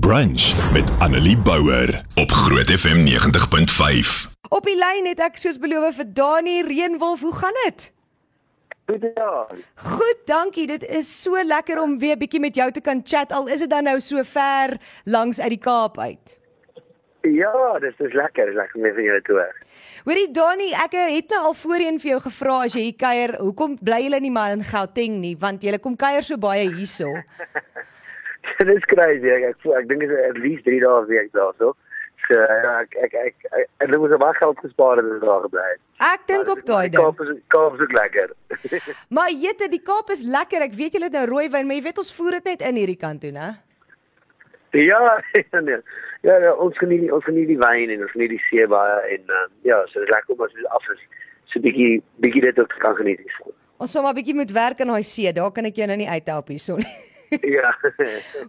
Brunch met Annelie Bouwer op Groot FM 90.5. Op die lyn het ek soos beloof vir Dani Reënwolf. Hoe gaan dit? Goed ja. Goed, dankie. Dit is so lekker om weer bietjie met jou te kan chat. Al is dit dan nou so ver langs uit die Kaap uit. Ja, dis dis lekker, dis lekker om weer van jou te hoor. Hoorie Dani, ek het nou al voorheen vir jou gevra as jy hier kuier, hoekom bly julle nie maar in Gauteng nie? Want julle kom kuier so baie hierso. Dit is crazy. Ek ek, ek dink dit is at least 3 dae 'n week daarso. So ja, ek ek ek ek, ek het mos baie geld gespaar en dit daar gebly. Ek dink op daai ding. Kaap is Kaap is ook lekker. Maar jette, die Kaap is lekker. Ek weet julle het nou rooi wyn, maar jy weet ons voer dit net in hierdie kant toe, né? ja, nee. Ja, ja, ons geniet ons geniet die wyn en ons geniet die see baie en uh, ja, so dit is lekker om as dit af is. So bietjie bietjie dit ook kan geniet. Ons sal maar bietjie moet werk aan daai see. Daar kan ek jou nou nie uithelp hierson nie. ja.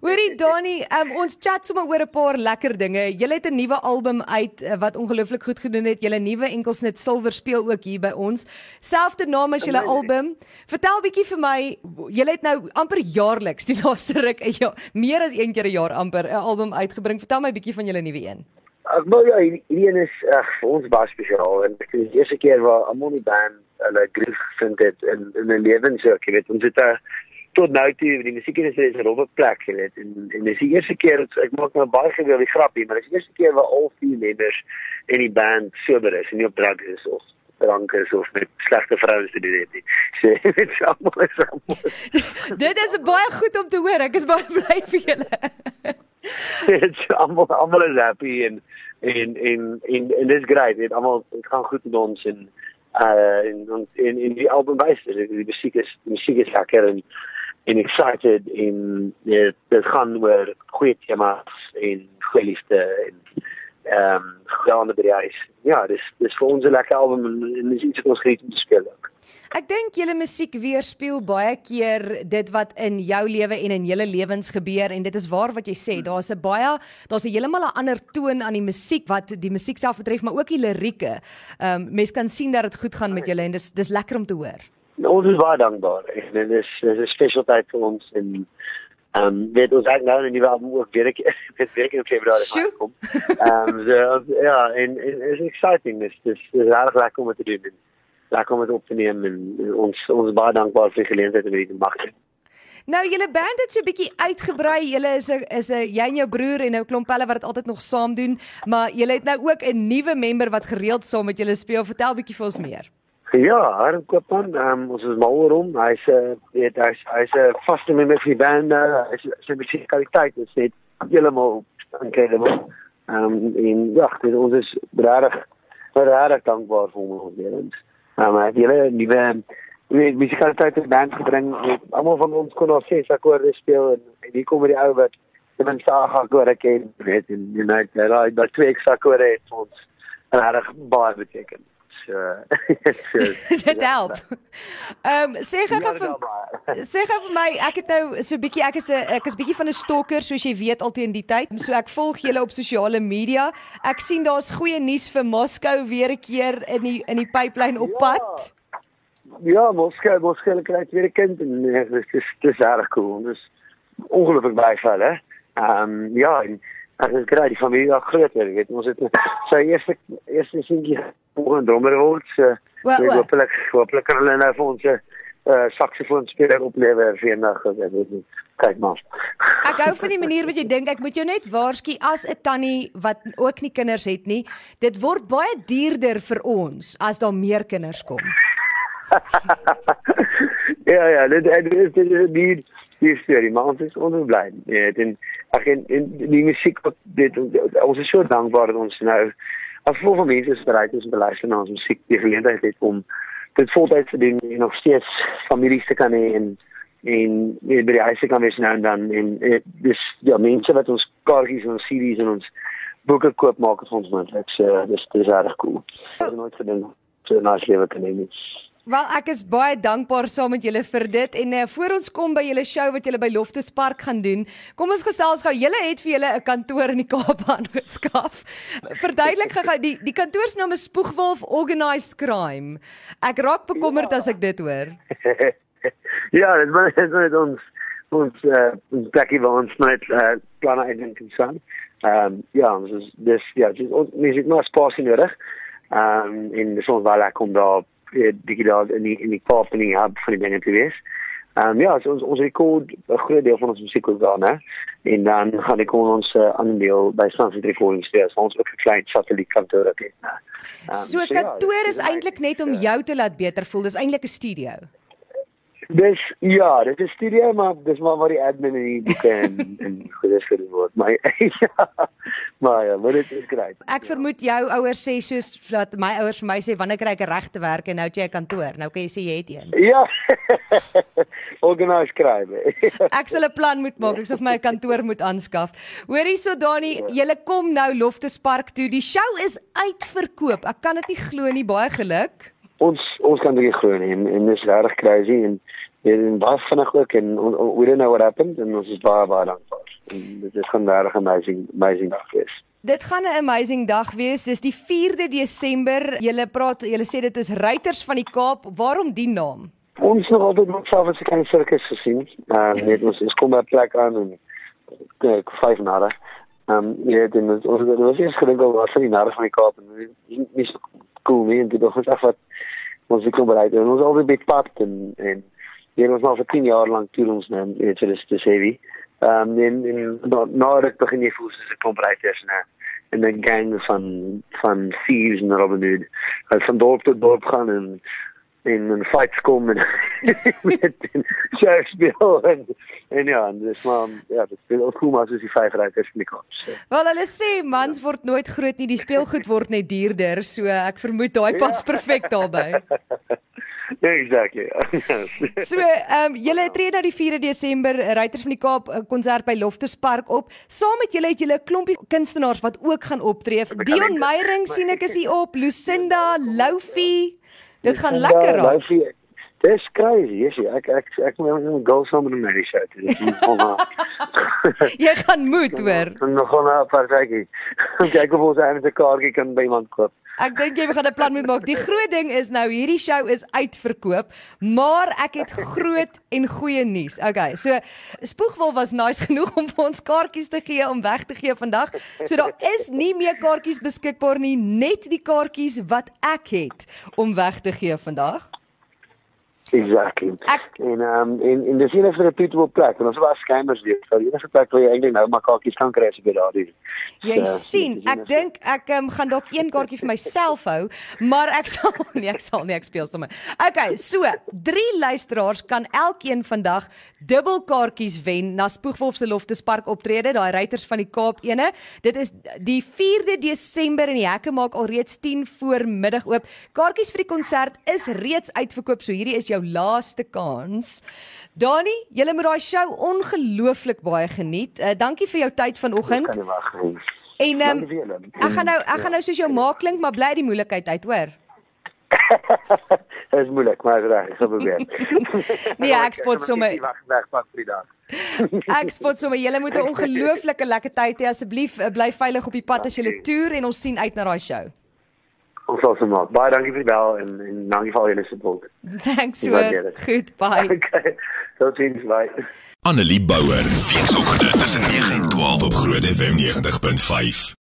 Hoorie Donnie, um, ons chat sommer oor 'n paar lekker dinge. Jy het 'n nuwe album uit uh, wat ongelooflik goed gedoen het. Julle nuwe enkelsnit Silver speel ook hier by ons. Selfde naam as julle album. Vertel bietjie vir my, jy het nou amper jaarliks die laaste ruk 'n jaar, meer as een keer 'n jaar amper 'n album uitgebring. Vertel my bietjie van julle nuwe een. Ag nou ja, hierdie een is ag vir ons baie spesiaal en dit is die eerste keer waar die band hulle groove vind het in in 'n lewens so, ek weet ons het 'n tot nou toe die musiekindustrie is 'n rowwe plek, jy weet. En en dis die eerste keer ek maak nou baie gereelde grappie, maar dis die eerste keer waar al vier members in die band sober is en nie op drugs is of drank is of met slegte vrouens te doen het nie. So dit is almal is almal. Dit is baie goed om te hoor. Ek is baie bly vir julle. Is almal almal is happy en en en en en dis great. Dit almal dit gaan goed met ons en uh en en in die album wys dit die musiek is die musiek is lekker en en excited en dit dit gaan oor goeie temas en goeie liefde en ehm um, gedaan by die huis. Ja, dis dis vir ons 'n lekker album en dis iets wat ons geniet om te speel ook. Ek dink julle musiek weerspieël baie keer dit wat in jou lewe en in julle lewens gebeur en dit is waar wat jy sê. Daar's 'n baie daar's 'n heeltemal 'n ander toon aan die musiek wat die musiek self betref, maar ook die lirieke. Ehm um, mense kan sien dat dit goed gaan met julle en dis dis lekker om te hoor. Ons is baie dankbaar en dit is dit is 'n special tyd vir ons en ehm um, dit ons het nou 'n nuwe album ook weer ek dit werk in Februarie kom. Ehm um, so, ja, en it is exciting this this is regtig lekker om te doen. Lekker om dit op te neem en ons ons is baie dankbaar vir die geleentheid om dit te mag doen. Nou julle band het so 'n bietjie uitgebrei. Julle is 'n is 'n jy en jou broer en nou klomp pelle wat dit altyd nog saam doen, maar julle het nou ook 'n nuwe member wat gereeld saam met julle speel. Vertel bietjie vir ons meer. Ja, Harm Koopman, um, ons is mal oor hom. Hy's 'n uh, weet hy's hy's 'n vaste member vir die band. Uh, hy sy musikaliteit is net heeltemal incredible. Ehm um, en ja, dit ons is regtig regtig dankbaar vir hom lewens. Um, hy het julle nuwe weet musikaliteit in band gebring. Almal van ons kon al ses akkoorde speel en, en hier kom die ou wat ten minste ag akkoorde ken, weet en jy nou daai twee ekstra akkoorde het ons regtig baie beteken. So, so dit help. Ehm um, sê Ja, vir sê gou vir my, ek het nou so bietjie ek is 'n ek is bietjie van 'n stalker soos jy weet altyd in die tyd. So ek volg julle op sosiale media. Ek sien daar's goeie nuus vir Moskou weer 'n keer in die in die pipeline op pad. Ja, Moskou, Moskou kry weer 'n kind en nee, dis dis dis reg cool. Dis ongelooflik baie vel, hè. Ehm um, ja, en ek kry die familie al groter, weet ons het sy eerste eerste seentjie volgende drummer word. So Wel, wel. hopelik hopelik kan hulle nou vir ons 'n uh, saksofoon speler oplewer vir eendag, ek weet nie. Kyk maar. Ek hou van die manier wat jy dink. Ek moet jou net waarsku as 'n tannie wat ook nie kinders het nie, dit word baie duurder vir ons as daar meer kinders kom. ja ja, dit dit is dit is die die storie, maar ons is onbly. Ja, en ek en, en die musiek wat dit ons is so dankbaar dat ons nou as vol van mense is bereid om te luister na ons musiek die geleentheid het om dit voltyds te doen en nog steeds families te kan hê en en by die huise kan wees nou en dan en, en dis ja mense wat ons kaartjies en ons CD's en ons boeke koop maak het vir ons moontlik. So dis dis regtig cool. Ek het nooit gedink so 'n nice lewe kan hê nie. Wel, ek is baie dankbaar saam met julle vir dit en uh, voor ons kom by julle show wat julle by Loftus Park gaan doen, kom ons gesels gou. Julle het vir julle 'n kantoor in die Kaap aangeskaf. Verduidelik gou die die kantoor se naam is Spoegwolf Organised Crime. Ek raak bekommerd ja. as ek dit hoor. ja, dit was dit was ons ons uh, ons plekkie waar ons net uh, planne uitdink en so. Ehm um, ja, ons is dis ja, dis ons mens het maar spasie nodig. Ehm um, en dis ons wel lekker om daar eh, digitaal in die in die pop en die hub van die dinge te wees. Ehm um, ja, so ons ons rekord 'n groot deel van ons musiek ook daar, né? En dan gaan ek kon ons uh, aandeel by Sunset Recording Studios, ons ook 'n klein satellietkantoor het. Um, so 'n so, kantoor ja, is eintlik net om jou te laat beter voel. Dis eintlik 'n studio. Dis ja, dit is studio maar dis maar waar die admin en die boeke en en goedes vir word. Maar ja. Maar ja, maar dit grait. Ek vermoed jou ouers sê soos dat my ouers vir my sê wanneer kry ek 'n regte werk en nou het jy 'n kantoor. Nou kan jy sê jy het een. Ja. Organise skryf. ek sal 'n plan moet maak. Ek sal vir my 'n kantoor moet aanskaf. Hoorie so Dani, ja. jy kom nou Loftus Park toe. Die show is uitverkoop. Ek kan dit nie glo nie. Baie geluk ons ons kan dit glo en en dis regtig crazy en en baie vinnig ook en we don't know what happened en ons is baie baie dankbaar. Dit is gaan regtig amazing amazing dag wees. Dit gaan 'n amazing dag wees. Dis die 4de Desember. Julle praat, julle sê dit is Ruiters van die Kaap. Waarom die naam? Ons nog altyd met self as 'n klein sirkus gesien. Ehm uh, net ons ons kom by 'n plek aan en kyk vyf nare. Ehm um, ja, dit is ons het ons eens gedink oor wat van die nare van die Kaap en nie so cool nie en dit was echt wat ons ek bereid en ons al die bit pad en en hier was maar vir 10 jaar lank toe ons net weet vir dis te ehm en en nou dit begin jy voel soos 'n klomp ryters en en dan gang van van thieves en Robin Hood van dorp tot dorp gaan en in 'n fight kom en met Shakespeare en en ja, en dis maar ja, dit speel ook goed maar soos die vyf rykers in die kop. So. Wel hulle sê mans word nooit groot nie, die speelgoed word net duurder, so ek vermoed daai pas ja. perfek daarbey. Exactly. so, ehm um, julle tree nou die 4de Desember Ruiters van die Kaap konsert by Loftus Park op. Saam met julle het julle 'n klompie kunstenaars wat ook gaan optree. Dion Meyering sien ek is hier op, Lucinda, Loufie. Dit gaan lekker raak. Dis crazy, is jy? Ek ek ek moet net go saam met my show. Jy gaan moet hoor. Nog 'n dae. Kyk of ons eintlik 'n kaartjie kan by iemand koop. Ek dink jy gaan 'n plan moet maak. Die groot ding is nou hierdie show is uitverkoop, maar ek het groot en goeie nuus. Okay, so Spoegwil was nice genoeg om vir ons kaartjies te gee om weg te gee vandag. So daar is nie meer kaartjies beskikbaar nie, net die kaartjies wat ek het om weg te gee vandag. Exactly. Ek, en ehm um, en en dis 'n reputable plek en ons was skamers weer. So die enigste plek waar jy eintlik nou maar kaartjies kan kry as jy daar is. Jy so, sien, ek dink ek um, gaan dalk een kaartjie vir myself hou, maar ek sal nee, ek sal nie ek speel sommer. Okay, so drie luisteraars kan elkeen vandag dubbel kaartjies wen na Spoegwolf se Loftuspark optrede, daai ruiters van die Kaap ene. Dit is die 4de Desember en die hekke maak alreeds 10 voor middag oop. Kaartjies vir die konsert is reeds uitverkoop, so hierdie is jou laaste kans. Dani, jy moet daai show ongelooflik baie geniet. Uh, dankie vir jou tyd vanoggend. En um, ek gaan nou ek gaan nou soos jou maak klink, maar bly die moeilikheid uit, hoor. Dit is moeilik, maar reg, ek sal probeer. nee, ek spot sommer weg weg pak vir die dag. ek spot sommer julle moet 'n ongelooflike lekker tyd hê asseblief eh, bly veilig op die pad as jy toer en ons sien uit na daai show. Ons sal se maak. Baie dankie vir die bel en en dankie vir al julle support. Thanks so. Goed, bye. Okay. Tot sins, bye. Annelie Bouwer. Weekoggend tussen 9 en 12 op Groot FM 90.5.